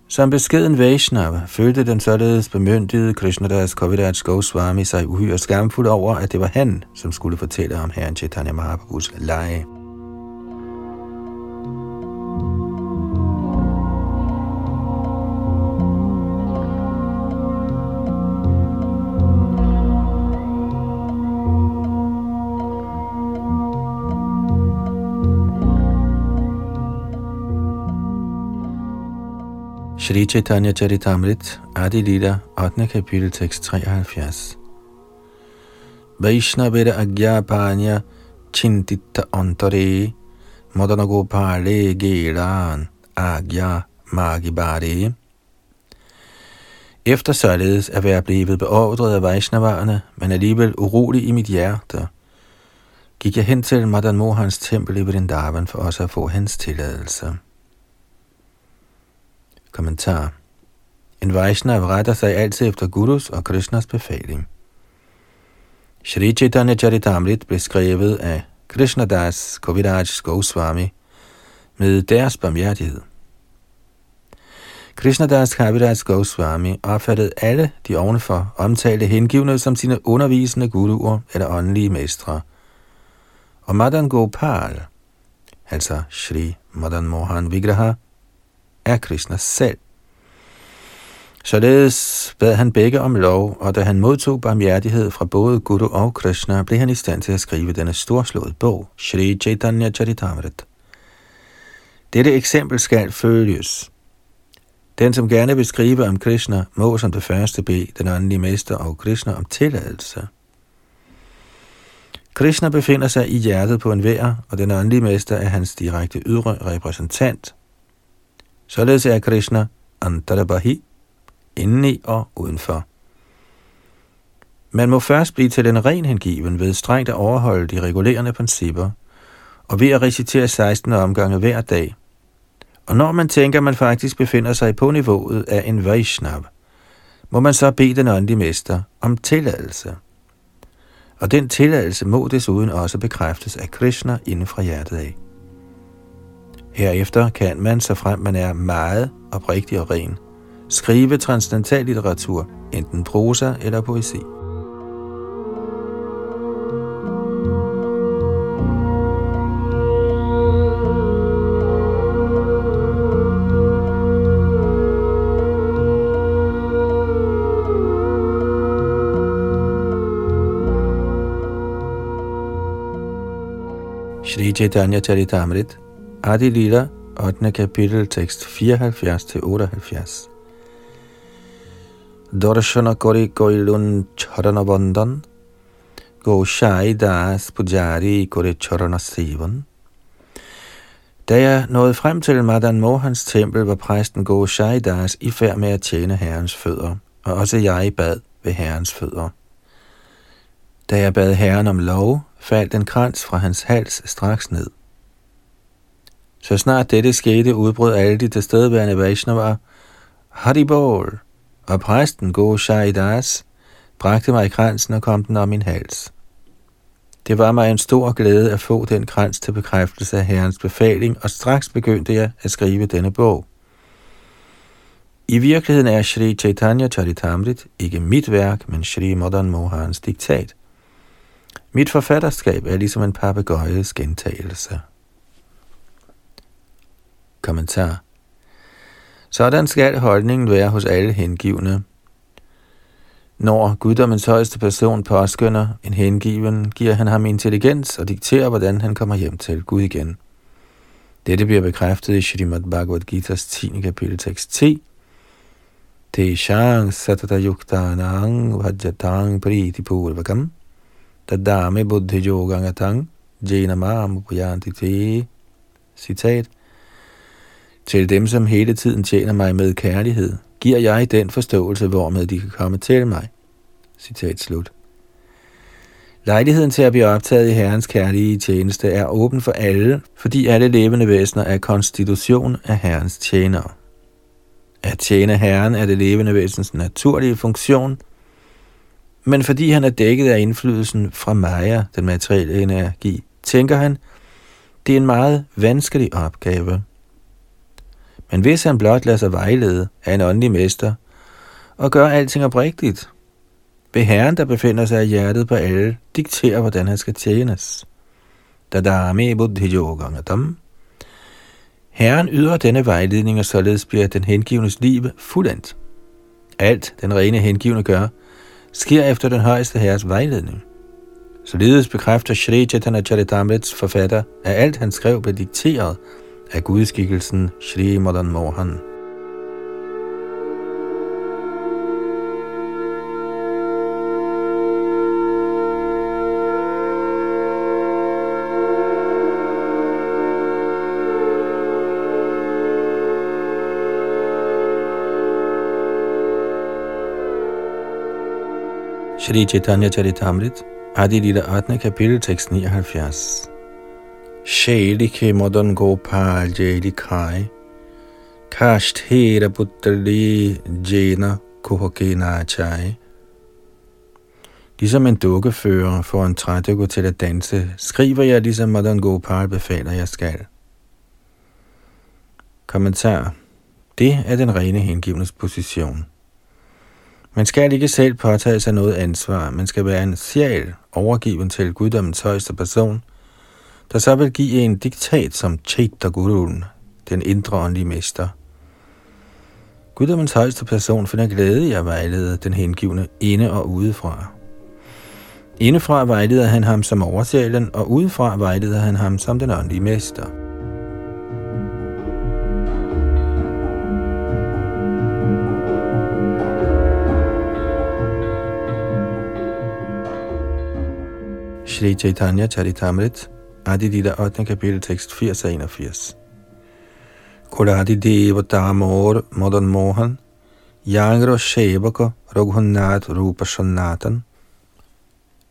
Som beskeden Vaishnava følte den således bemyndigede Krishnadas Kaviraj Goswami sig uhyre skamfuld over, at det var han, som skulle fortælle om herren Chaitanya Mahaprabhus lege. Shri Chaitanya Charitamrit, Adi Lila, 8. kapitel, tekst 73. Vaishnavira Agyapanya Chintita Antare Madana Gopale Geran Agya Magibare Efter således at være blevet beordret af Vaishnavarerne, men alligevel urolig i mit hjerte, gik jeg hen til Madan Mohans tempel i Vrindavan for også at få hans tilladelse. Kommentar. En Vaishnav retter sig altid efter Gurus og Krishnas befaling. Shri Chaitanya Charitamrit blev skrevet af Krishnadas Kaviraj Goswami med deres barmhjertighed. Krishnadas Kaviraj Goswami opfattede alle de ovenfor omtalte hengivne som sine undervisende guruer eller åndelige mestre. Og Madan Gopal, altså Shri Madan Mohan Vigraha, af Krishna selv. Således bad han begge om lov, og da han modtog barmhjertighed fra både Guru og Krishna, blev han i stand til at skrive denne storslåede bog, Shri Chaitanya Charitamrit. Dette eksempel skal følges. Den, som gerne vil skrive om Krishna, må som det første bede den åndelige mester og Krishna om tilladelse. Krishna befinder sig i hjertet på en vær, og den åndelige mester er hans direkte ydre repræsentant. Således er Krishna Antarabahi, indeni og udenfor. Man må først blive til en ren hengiven ved strengt at overholde de regulerende principper, og ved at recitere 16 omgange hver dag. Og når man tænker, at man faktisk befinder sig på niveauet af en Vaishnav, må man så bede den åndelige mester om tilladelse. Og den tilladelse må desuden også bekræftes af Krishna inden fra hjertet af. Herefter kan man, så frem man er meget oprigtig og ren, skrive transcendental litteratur, enten prosa eller poesi. Shri Chaitanya Charitamrit, Adi Lila, 8. kapitel, tekst 74-78. Darshana kori koilun charana bandhan, go shai das pujari kori charana sivan. Da jeg nåede frem til Madan Mohans tempel, var præsten Go Das i færd med at tjene herrens fødder, og også jeg bad ved herrens fødder. Da jeg bad herren om lov, faldt en krans fra hans hals straks ned. Så snart dette skete, udbrød alle de tilstedeværende Vaishnavar, Haribol, og præsten Goshai Das bragte mig kransen og kom den om min hals. Det var mig en stor glæde at få den krans til bekræftelse af Herrens befaling, og straks begyndte jeg at skrive denne bog. I virkeligheden er Sri Chaitanya Charitamrit ikke mit værk, men Sri Madan Mohans diktat – mit forfatterskab er ligesom en papegøjes gentagelse. Kommentar. Sådan skal holdningen være hos alle hengivne. Når guddommens højeste person påskynder en hengiven, giver han ham intelligens og dikterer, hvordan han kommer hjem til Gud igen. Dette bliver bekræftet i Srimad Bhagavad Gita's 10. kapitel tekst 10. Teshang satata yuktanang vajjatang priti purvakam Tadame buddhi yogangatang jena mam te. Citat. Til dem, som hele tiden tjener mig med kærlighed, giver jeg den forståelse, hvormed de kan komme til mig. Citat slut. Lejligheden til at blive optaget i Herrens kærlige tjeneste er åben for alle, fordi alle levende væsener er konstitution af Herrens tjenere. At tjene Herren er det levende væsens naturlige funktion – men fordi han er dækket af indflydelsen fra Maya, den materielle energi, tænker han, det er en meget vanskelig opgave. Men hvis han blot lader sig vejlede af en åndelig mester, og gør alting oprigtigt, vil Herren, der befinder sig i hjertet på alle, diktere, hvordan han skal tjenes. Dadame buddhi yogangatam. Herren yder denne vejledning, og således bliver den hengivnes liv fuldendt. Alt den rene hengivne gør, sker efter den højeste herres vejledning. Således bekræfter Shri Chaitanya Charitamrits forfatter, at alt han skrev blev dikteret af gudskikkelsen Shri Madan Mohan. Shri Chaitanya Charitamrit, Adi Lila 8. kapitel, tekst 79. Shali ke modan gopal Jailikai kasht hera puttali jena kuhoke nachai. Ligesom en dukkefører får en trædukke til at danse, skriver jeg, ligesom Madan Gopal befaler, jeg skal. Kommentar. Det er den rene hengivnes position. Man skal ikke selv påtage sig noget ansvar, man skal være en sjæl overgiven til guddommens højeste person, der så vil give en diktat som Chaita Guruen, den indre åndelige mester. Guddommens højeste person finder glæde i at vejlede den hengivne inde og udefra. Indefra vejleder han ham som oversjælen, og udefra vejleder han ham som den åndelige mester. Shri Chaitanya Charitamrit, Adi Dida 8. kapitel, tekst 80-81. Kuradi Deva Damor Madan Mohan, Yangro Shevaka Raghunath Rupa Sanatan.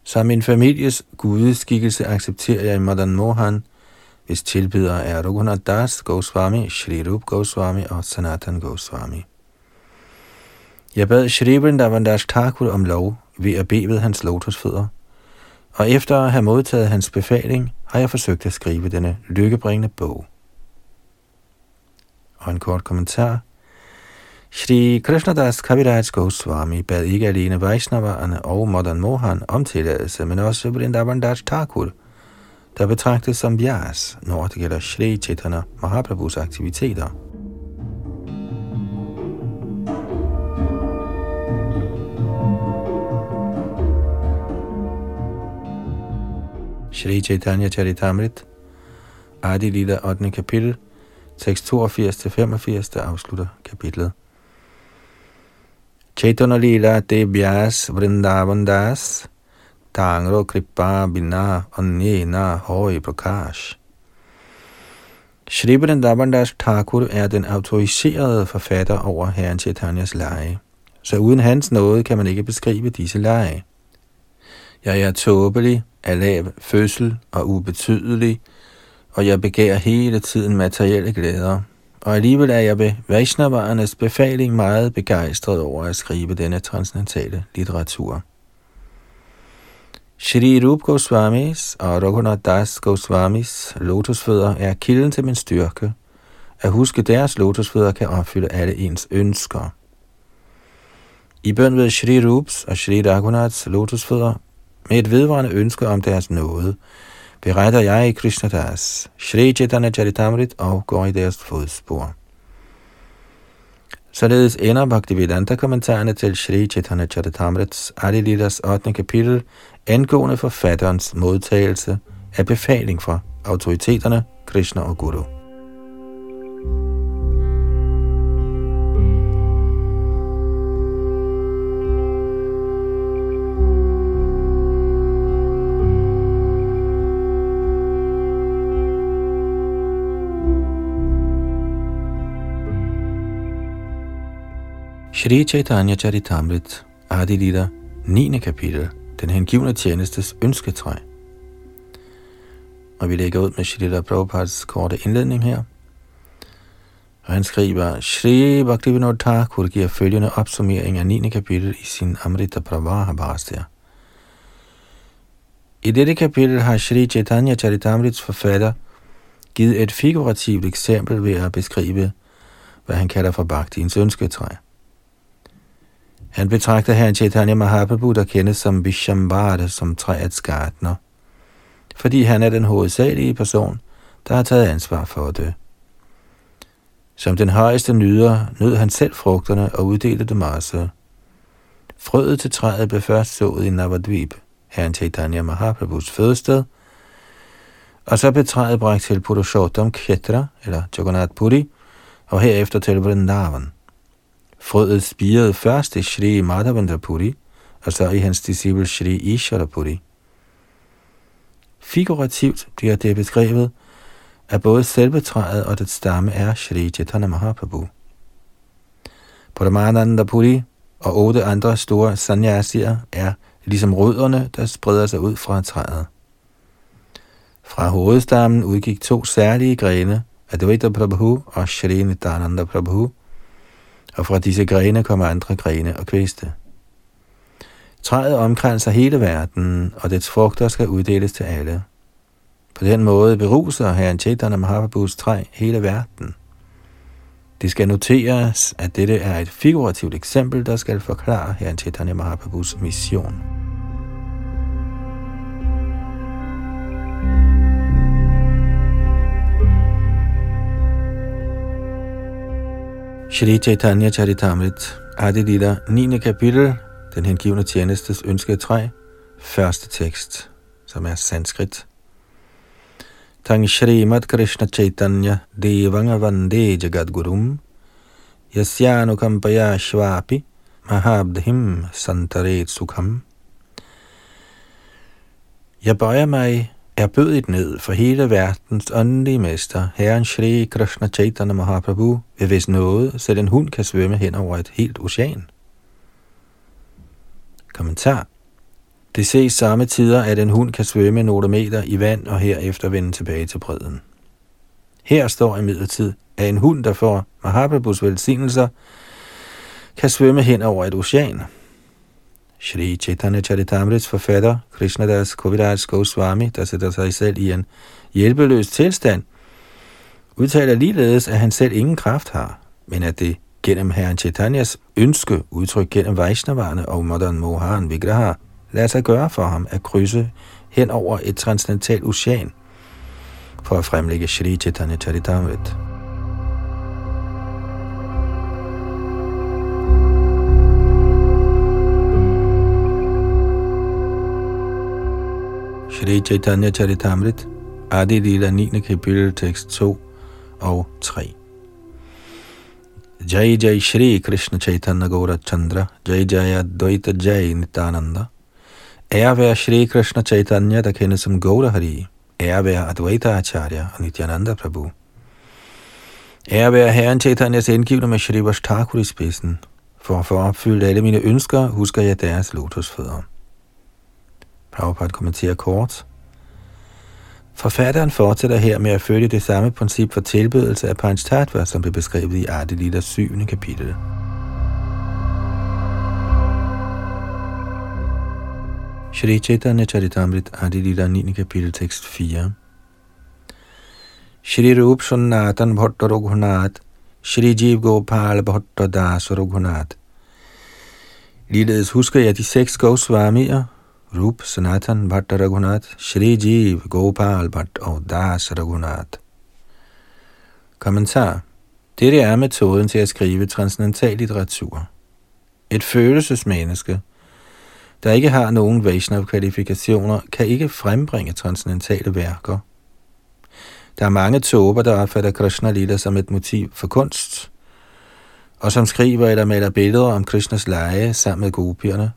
Som min families gudeskikkelse accepterer jeg Madan Mohan, hvis tilbydere er Raghunath Das Goswami, Shri Rup Goswami og Sanatan Goswami. Jeg bad Shri Vrindavandas Thakur om lov ved at bede ved hans lotusfødder, og efter at have modtaget hans befaling, har jeg forsøgt at skrive denne lykkebringende bog. Og en kort kommentar. Shri Krishnadas Kaviraj Goswami bad ikke alene Vaishnaverne og Madan Mohan om tilladelse, men også Vrindavandas Thakur, der betragtes som Vyas, når det gælder Shri Chaitanya Mahaprabhus aktiviteter. Shri Chaitanya Charitamrit, Adi Lila 8. kapitel, tekst 82-85, der afslutter kapitlet. Chaitanya Lila de Bias Vrindavan Das, Tangro Kripa Bina Na Hoi Prakash. Shri Vrindavan Das Thakur er den autoriserede forfatter over Herren Chaitanyas lege, så uden hans nåde kan man ikke beskrive disse lege. Jeg er tåbelig, af lav fødsel og ubetydelig, og jeg begærer hele tiden materielle glæder. Og alligevel er jeg ved Vaishnavarernes befaling meget begejstret over at skrive denne transcendentale litteratur. Shri Rup Goswamis og Raghunath Das Goswamis lotusfødder er kilden til min styrke. At huske deres lotusfødder kan opfylde alle ens ønsker. I bøn ved Shri Rups og Shri Raghunaths lotusfødder med et vedvarende ønske om deres nåde, beretter jeg i Krishnadas, Shri Chaitanya Charitamrit og går i deres fodspor. Således ender Bhaktivedanta-kommentarerne til Shri Chaitanya Charitamrits Adilidas 8. kapitel angående forfatterens modtagelse af befaling fra autoriteterne, Krishna og Guru. Shri Chaitanya Charitamrit, Adilita, 9. kapitel, den hengivne tjenestes ønsketræ. Og vi lægger ud med Shri Prabhupads korte indledning her. Og han skriver, Shri Bhaktivinoda Thakur giver følgende opsummering af 9. kapitel i sin Amrita Pravaha Bhastya. I dette kapitel har Shri Chaitanya Charitamrits forfatter givet et figurativt eksempel ved at beskrive, hvad han kalder for Bhaktiens ønsketræ. Han betragter herren Chaitanya Mahaprabhu, der kendes som Vishambhara, som træets gartner, fordi han er den hovedsagelige person, der har taget ansvar for det. Som den højeste nyder, nød han selv frugterne og uddelte dem også. Frøet til træet blev først sået i Navadvip, herren Chaitanya Mahaprabhus fødested, og så blev træet bragt til Purushottam Khetra, eller Jagannath Puri, og herefter til Vrindavan. Frøet spirede først i Shri Madhavendrapuri, og så i hans disciple Shri Isharapuri. Figurativt bliver det beskrevet, at både selve træet og dets stamme er Shri Chaitanya Mahaprabhu. Paramananda Puri og otte andre store sanyasier er ligesom rødderne, der spreder sig ud fra træet. Fra hovedstammen udgik to særlige grene, Advaita Prabhu og Shri Nitananda Prabhu, og fra disse grene kommer andre grene og kviste. Træet omkranser hele verden, og dets frugter skal uddeles til alle. På den måde beruser herren Chaitanya Mahaprabhus træ hele verden. Det skal noteres, at dette er et figurativt eksempel, der skal forklare herren Chaitanya Mahaprabhus mission. Shri Chaitanya Charitamrit, Adi Lila, 9. kapitel, den hengivne tjenestes ønsketræ, første tekst, som er sanskrit. Tang Shri Mat Krishna Chaitanya Devanga Vande Jagadgurum Yasyanu Kampaya Shvapi Mahabdhim Santaret Sukham Jeg bøjer mig erbødigt ned for hele verdens åndelige mester, Herren Shri Krishna Chaitanya Mahaprabhu, ved hvis noget, så en hund kan svømme hen over et helt ocean. Kommentar. Det ses samme tider, at en hund kan svømme nogle meter i vand og herefter vende tilbage til bredden. Her står imidlertid, at en hund, der får Mahaprabhus velsignelser, kan svømme hen over et ocean. Shri Chaitanya Charitamrits forfatter, Krishnadas Koviraj Goswami, der sætter sig selv i en hjælpeløs tilstand, udtaler ligeledes, at han selv ingen kraft har, men at det gennem Herren Chaitanyas ønske, udtrykt gennem Vaishnavarne og Madan Mohan Vigraha, lader sig gøre for ham at krydse hen over et transcendentalt ocean for at fremlægge Shri Chaitanya Charitamrita. Shri Chaitanya Charitamrit, Adi Lila 9. kapitel, tekst 2 og 3. Jai Jai Shri Krishna Chaitanya Gaura Chandra, Jai Jai Advaita Jai Nitananda. Ære være Shri Krishna Chaitanya, der kendes som Gaura Hari. Ære være Advaita Acharya og Nityananda Prabhu. Ære være Herren Chaitanyas indgivende med Shri Vashtakur i spidsen. For at opfylde alle mine ønsker, husker jeg deres lotusfødder. Prabhupada kommenterer kort. Forfatteren fortsætter her med at følge det samme princip for tilbedelse af Panchtattva, som blev beskrevet i Adi 7. kapitel. Shri Chaitanya Charitamrit Adilita 9. kapitel tekst 4 Shri Rup Sunnatan Bhatta Raghunath Shri Jeev Gopal Bhatta Das Raghunath Ligeledes husker jeg de seks Goswamier, Rup Sanatan Bhatta Raghunath, Shri Jeev, Gopal Bhatt og Das Raghunath. Kommentar. Dette er metoden til at skrive transcendental litteratur. Et følelsesmenneske, der ikke har nogen Vaishnav-kvalifikationer, kan ikke frembringe transcendentale værker. Der er mange tober, der opfatter Krishna Lila som et motiv for kunst, og som skriver eller maler billeder om Krishnas lege sammen med gopierne,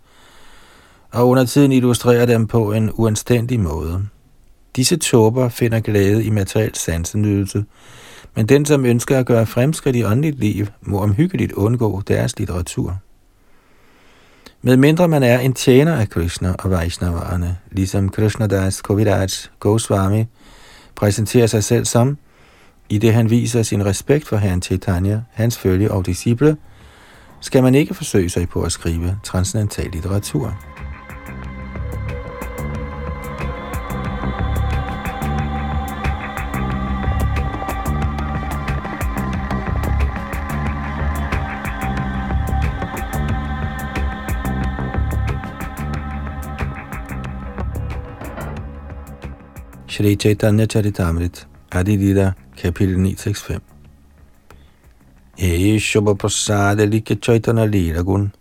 og under tiden illustrerer dem på en uanstændig måde. Disse tåber finder glæde i materiel sansenydelse, men den, som ønsker at gøre fremskridt i åndeligt liv, må omhyggeligt undgå deres litteratur. Med mindre man er en tjener af Krishna og Vaishnavarerne, ligesom Krishnadas Koviraj Goswami præsenterer sig selv som, i det han viser sin respekt for herren Chaitanya, hans følge og disciple, skal man ikke forsøge sig på at skrive transcendental litteratur. Shri Chaitanya Charitamrit, Adi Lida, kapitel 965. Hey Shubha Prasad Like Chaitanya Lila Gun,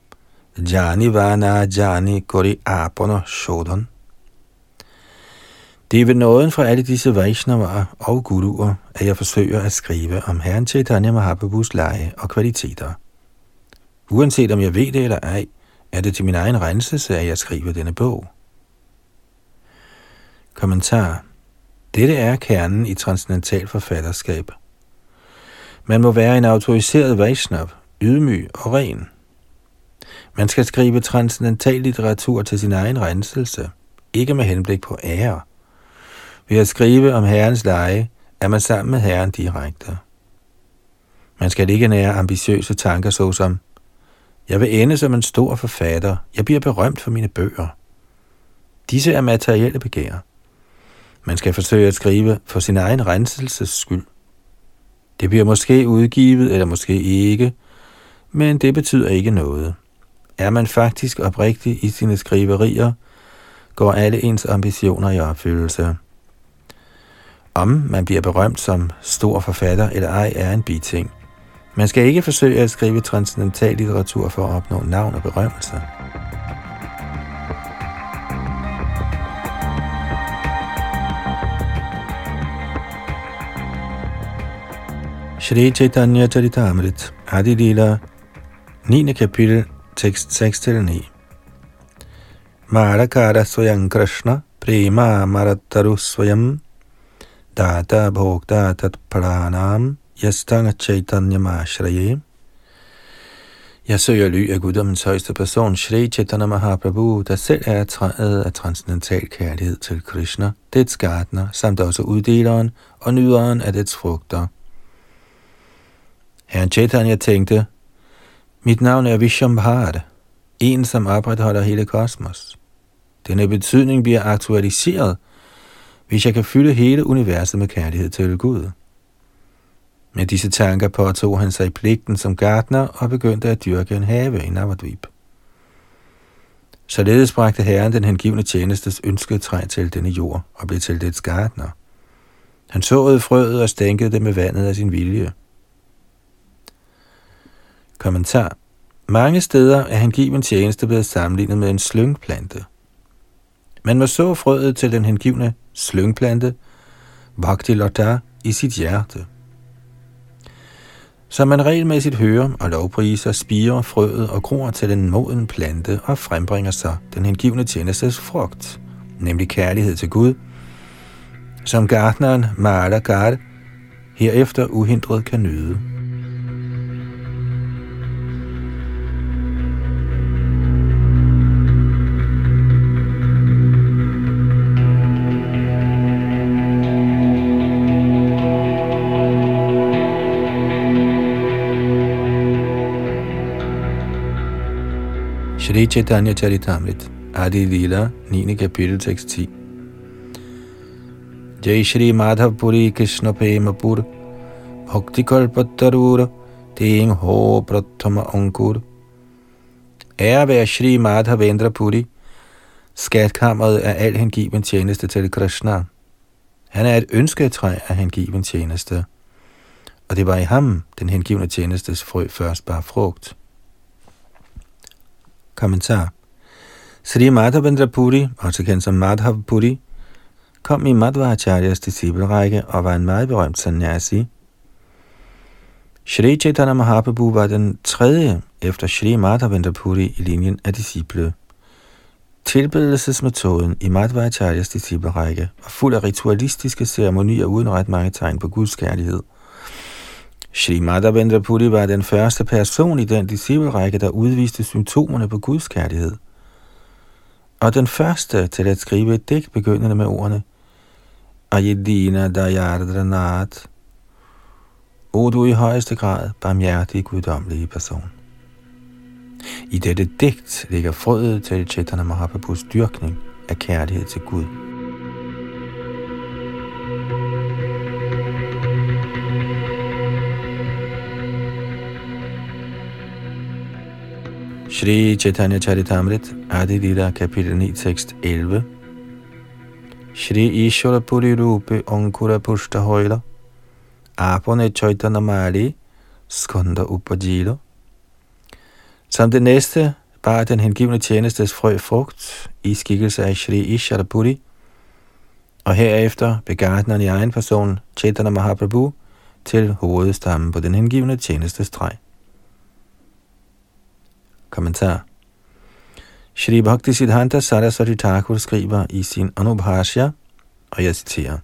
Jani Vana Jani Kori Apana Shodan. Det er ved nåden fra alle disse Vaishnavaer og guruer, at jeg forsøger at skrive om Herren Chaitanya Mahaprabhus leje og kvaliteter. Uanset om jeg ved det eller ej, er det til min egen renselse, at jeg skriver denne bog. Kommentar dette er kernen i transcendental forfatterskab. Man må være en autoriseret Vaishnav, ydmyg og ren. Man skal skrive transcendental litteratur til sin egen renselse, ikke med henblik på ære. Ved at skrive om Herrens leje, er man sammen med Herren direkte. Man skal ikke nære ambitiøse tanker såsom, jeg vil ende som en stor forfatter, jeg bliver berømt for mine bøger. Disse er materielle begær. Man skal forsøge at skrive for sin egen renselses skyld. Det bliver måske udgivet, eller måske ikke, men det betyder ikke noget. Er man faktisk oprigtig i sine skriverier, går alle ens ambitioner i opfyldelse. Om man bliver berømt som stor forfatter eller ej, er en biting. Man skal ikke forsøge at skrive transcendental litteratur for at opnå navn og berømmelse. Shri Chaitanya Charitamrit, Adi Lila, 9. kapitel, tekst 6-9. Marakara Swayam Krishna, prema marattaru svayam data bhokta tat pranam yastanga chaitanya mashraye. Jeg søger ly af guddommens højeste person, Shri Chaitanya Mahaprabhu, der selv er træet af transcendental kærlighed til Krishna, dets gardner, samt også uddeleren og nyderen af dets frugter. Herren Chaitanya tænkte, mit navn er Vishambhara, en som opretholder hele kosmos. Denne betydning bliver aktualiseret, hvis jeg kan fylde hele universet med kærlighed til Gud. Med disse tanker påtog han sig pligten som gartner og begyndte at dyrke en have i Navadvip. Således bragte herren den hengivne tjenestes ønskede træ til denne jord og blev til dets gartner. Han såede frøet og stænkede det med vandet af sin vilje. Kommentar. Mange steder er hengiven tjeneste blevet sammenlignet med en slyngplante. Man må så frøet til den hengivne slyngplante, Bhakti Lotta, i sit hjerte. Så man regelmæssigt hører og lovpriser, spiger frøet og gror til den moden plante og frembringer sig den hengivne tjenestes frugt, nemlig kærlighed til Gud, som gartneren Mala Gard herefter uhindret kan nyde. Shri Chaitanya e Charitamrit, Adi Lila, 9. kapitel, tekst 10. Jai Shri Madhav Puri Krishna Pur, Bhakti Kalpatarur, Ting Ho Prathama Ankur. Ære være Shri Madhavendra Puri, skatkammeret af al hengiven tjeneste til Krishna. Han er et ønsketræ af hengiven tjeneste, og det var i ham, den hengivne tjenestes frø først bar frugt. Kommentar. Sri Madhavendra Puri, også kendt som Madhav Puri, kom i Madhvacharyas disciplerække og var en meget berømt sannyasi. Shri Chaitanya Mahaprabhu var den tredje efter Shri Madhavendra Puri i linjen af disciple. Tilbedelsesmetoden i Madhvacharyas disciplerække var fuld af ritualistiske ceremonier uden ret mange tegn på Guds kærlighed – Shri Madhavendra Puri var den første person i den disciplerække, der udviste symptomerne på Guds kærlighed. Og den første til at skrive et digt begyndende med ordene Ayedina Dayardranat. O du i højeste grad barmhjertig guddommelige person. I dette digt ligger frøet til Chaitanya Mahaprabhus dyrkning af kærlighed til Gud. Shri Chaitanya Charitamrit, Adi Lila, kapitel 9, tekst 11. Shri Ishvara Puri Rupe Onkura Pushta Højla, Apone Chaitanya Mali, Skunda Upajila. Som det næste bar den hengivne tjenestes frø frugt i skikkelse af Shri Ishvara Puri, og herefter begartneren i egen person, Chaitanya Mahaprabhu, til hovedstammen på den hengivne tjenestes træ. Kommentar. Shri Bhakti Siddhanta Saraswati Thakur skriver i sin Anubhashya, og jeg citerer,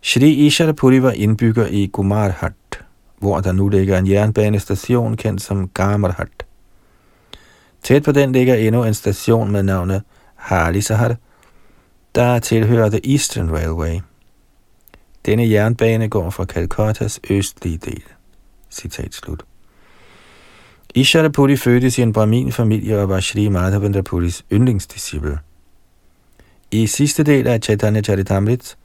Shri Isharapuri var indbygger i Gumarhat, hvor der nu ligger en jernbanestation kendt som Gamarhat. Tæt på den ligger endnu en station med navnet Halisahar, der tilhører The Eastern Railway. Denne jernbane går fra Calcuttas østlige del. Citat slut. Isharapuri fødtes i en brahmin-familie og var Shri Madhavendra Puris yndlingsdisciple. I sidste del af Chaitanya Charitamrit,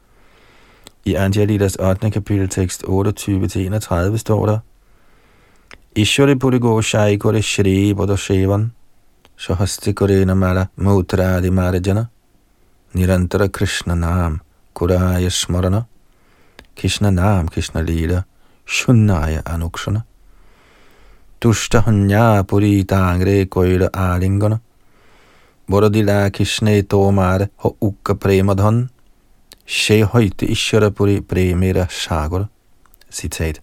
i Anjalitas 8. kapitel tekst 28-31 står der, Ishwari Puri Go Shai Kore Shri Bodhashevan, Shahasti Kore Namara Mutradi Marajana, Nirantara Krishna Nam, Kuraya Smarana, Krishna Nam, Krishna Lila, Shunnaya Anukshana. Dushta puri tangre koila alingana. Borodila kishne tomar ho ukka premadhan. She højte ishara puri premira shagor. Citat.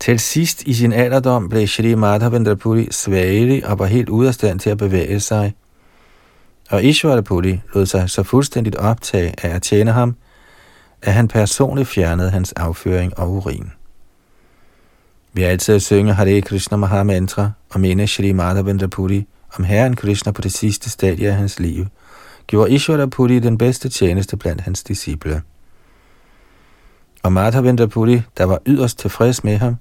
Til sidst i sin alderdom blev Shri Madhavendra Puri svagelig og var helt ude af stand til at bevæge sig. Og Ishwarapuri lod sig så fuldstændigt optage af at tjene ham, at han personligt fjernede hans afføring og urin. Vi har altid at synge Hare Krishna Mahamantra og minde Shri Madhavendra Puri om Herren Krishna på det sidste stadie af hans liv, gjorde Ishvara Puri den bedste tjeneste blandt hans disciple. Og Madhavendra Puri, der var yderst tilfreds med ham,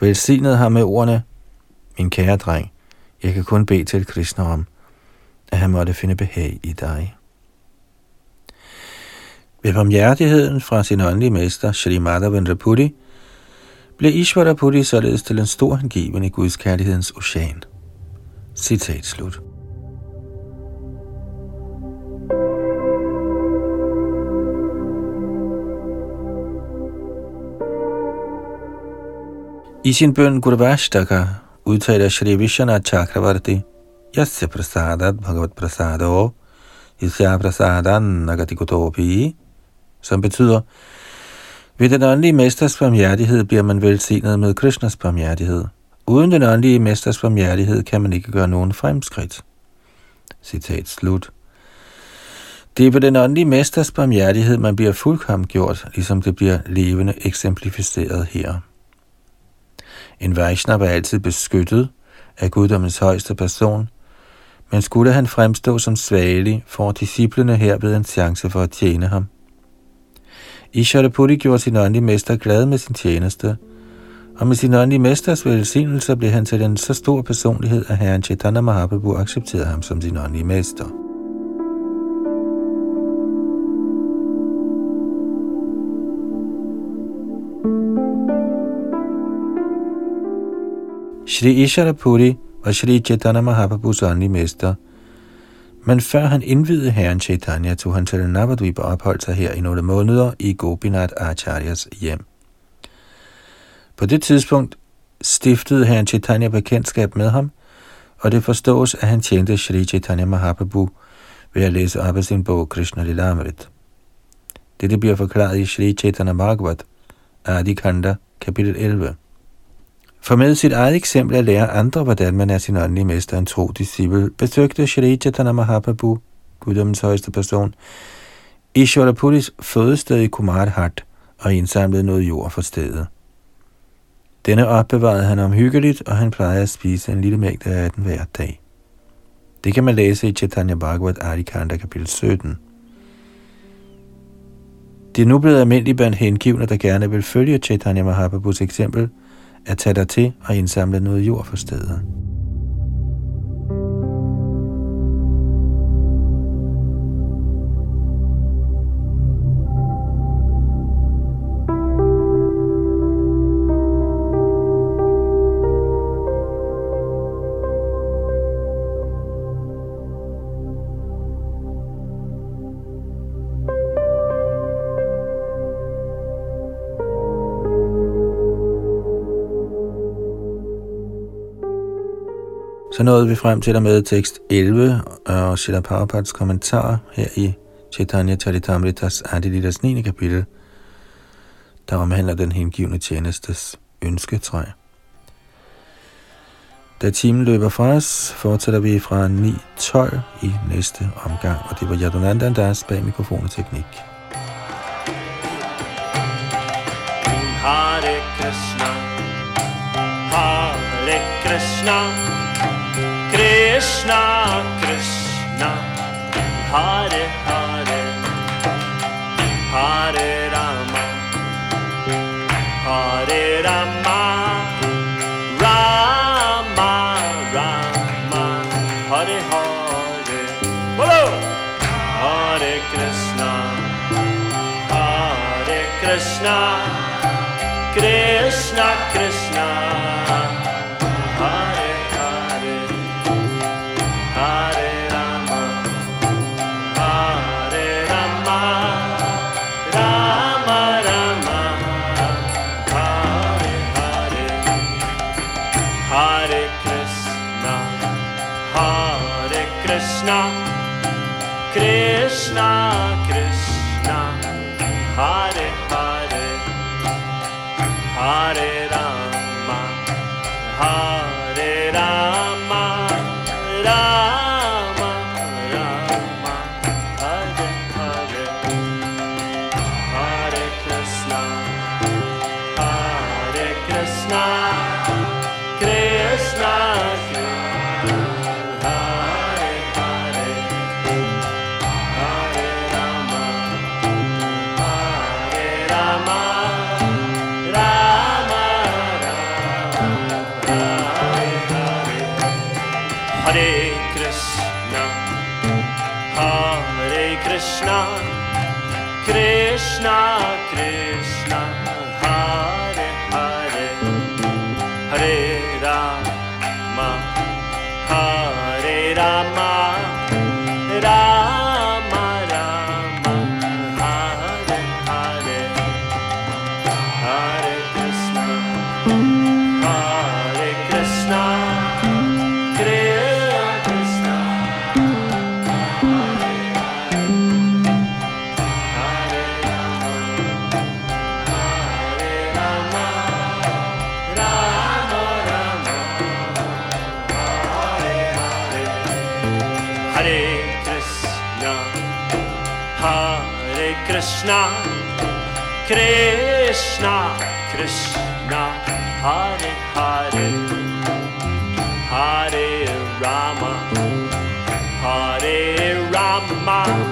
velsignede ham med ordene, Min kære dreng, jeg kan kun bede til Krishna om, at han måtte finde behag i dig. Ved barmhjertigheden fra sin åndelige mester, Shri Madhavendra Puri, blev Ishvara Puri således til en stor hengiven i Guds kærlighedens ocean. Citat slut. I sin bøn Gurvashtaka udtaler Shri Vishwanath Chakravarti, Yasya prasadat bhagavat prasado, Yasya prasadan nagati som betyder, ved den åndelige mesters barmhjertighed bliver man velsignet med Krishnas barmhjertighed. Uden den åndelige mesters barmhjertighed kan man ikke gøre nogen fremskridt. Citat slut. Det er ved den åndelige mesters barmhjertighed, man bliver fuldkommen gjort, ligesom det bliver levende eksemplificeret her. En Vaishnav er altid beskyttet af guddommens højeste person, men skulle han fremstå som svagelig, får disciplene herved en chance for at tjene ham. Ishwarapuri gjorde sin åndelige mester glad med sin tjeneste, og med sin åndelige mesters velsignelse blev han til en så stor personlighed, at herren Chaitanya Mahaprabhu accepterede ham som sin åndelige mester. Shri Isharapuri var Shri Chaitanya Mahaprabhus åndelige mester, men før han indvidede herren Chaitanya, tog han til Navadvip og opholdt sig her i nogle måneder i Gopinath Acharyas hjem. På det tidspunkt stiftede herren Chaitanya bekendtskab med ham, og det forstås, at han tjente Sri Chaitanya Mahaprabhu ved at læse op af sin bog Krishna Lilamrit. Dette bliver forklaret i Sri Chaitanya Bhagavat, Adi Kanda, kapitel 11. For med sit eget eksempel at lære andre, hvordan man er sin åndelige mester en tro disciple, besøgte Shri Chaitanya Mahaprabhu, guddommens højeste person, Ishwarapuris fødested i Kumarhat og indsamlede noget jord for stedet. Denne opbevarede han omhyggeligt, og han plejede at spise en lille mængde af den hver dag. Det kan man læse i Chaitanya Bhagavat Adikanda kapitel 17. Det er nu blevet almindeligt blandt hengivne, der gerne vil følge Chaitanya Mahaprabhus eksempel – at tage dig til og indsamle noget jord for stedet. Så nåede vi frem til der med tekst 11 øh, og Shila Prabhupads kommentar her i Chaitanya Charitamritas Adilitas 9. kapitel, der omhandler den hengivne tjenestes ønsketræ. Da timen løber fra os, fortsætter vi fra 9.12 i næste omgang, og det var Yadunanda Das bag mikrofon og teknik. Hare Krishna, Hare Krishna, Krishna, Krishna, Hare Hare, Hare Rama, Hare Rama, Rama, Rama, Hare Hare, Bolo! Hare Krishna, Hare Krishna, Krishna, Krishna, Krishna, Krishna, Krishna. Krishna, Krishna, Krishna, Hare Hare, Hare Rama, Hare Rama.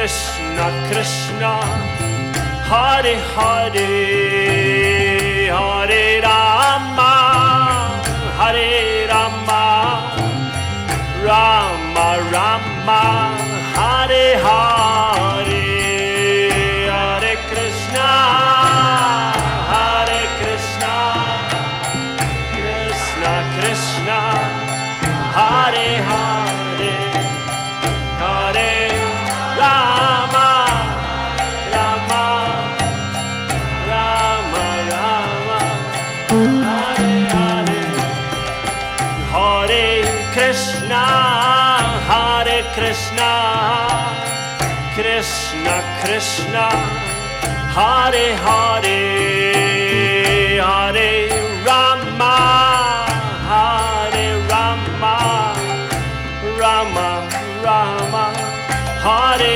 Krishna, Krishna, Hare Hare, Hare Rama, Hare Rama, Rama Rama, Hare Hare. Krishna, Hare Hare, Hare Rama, Hare Rama, Rama Rama, Hare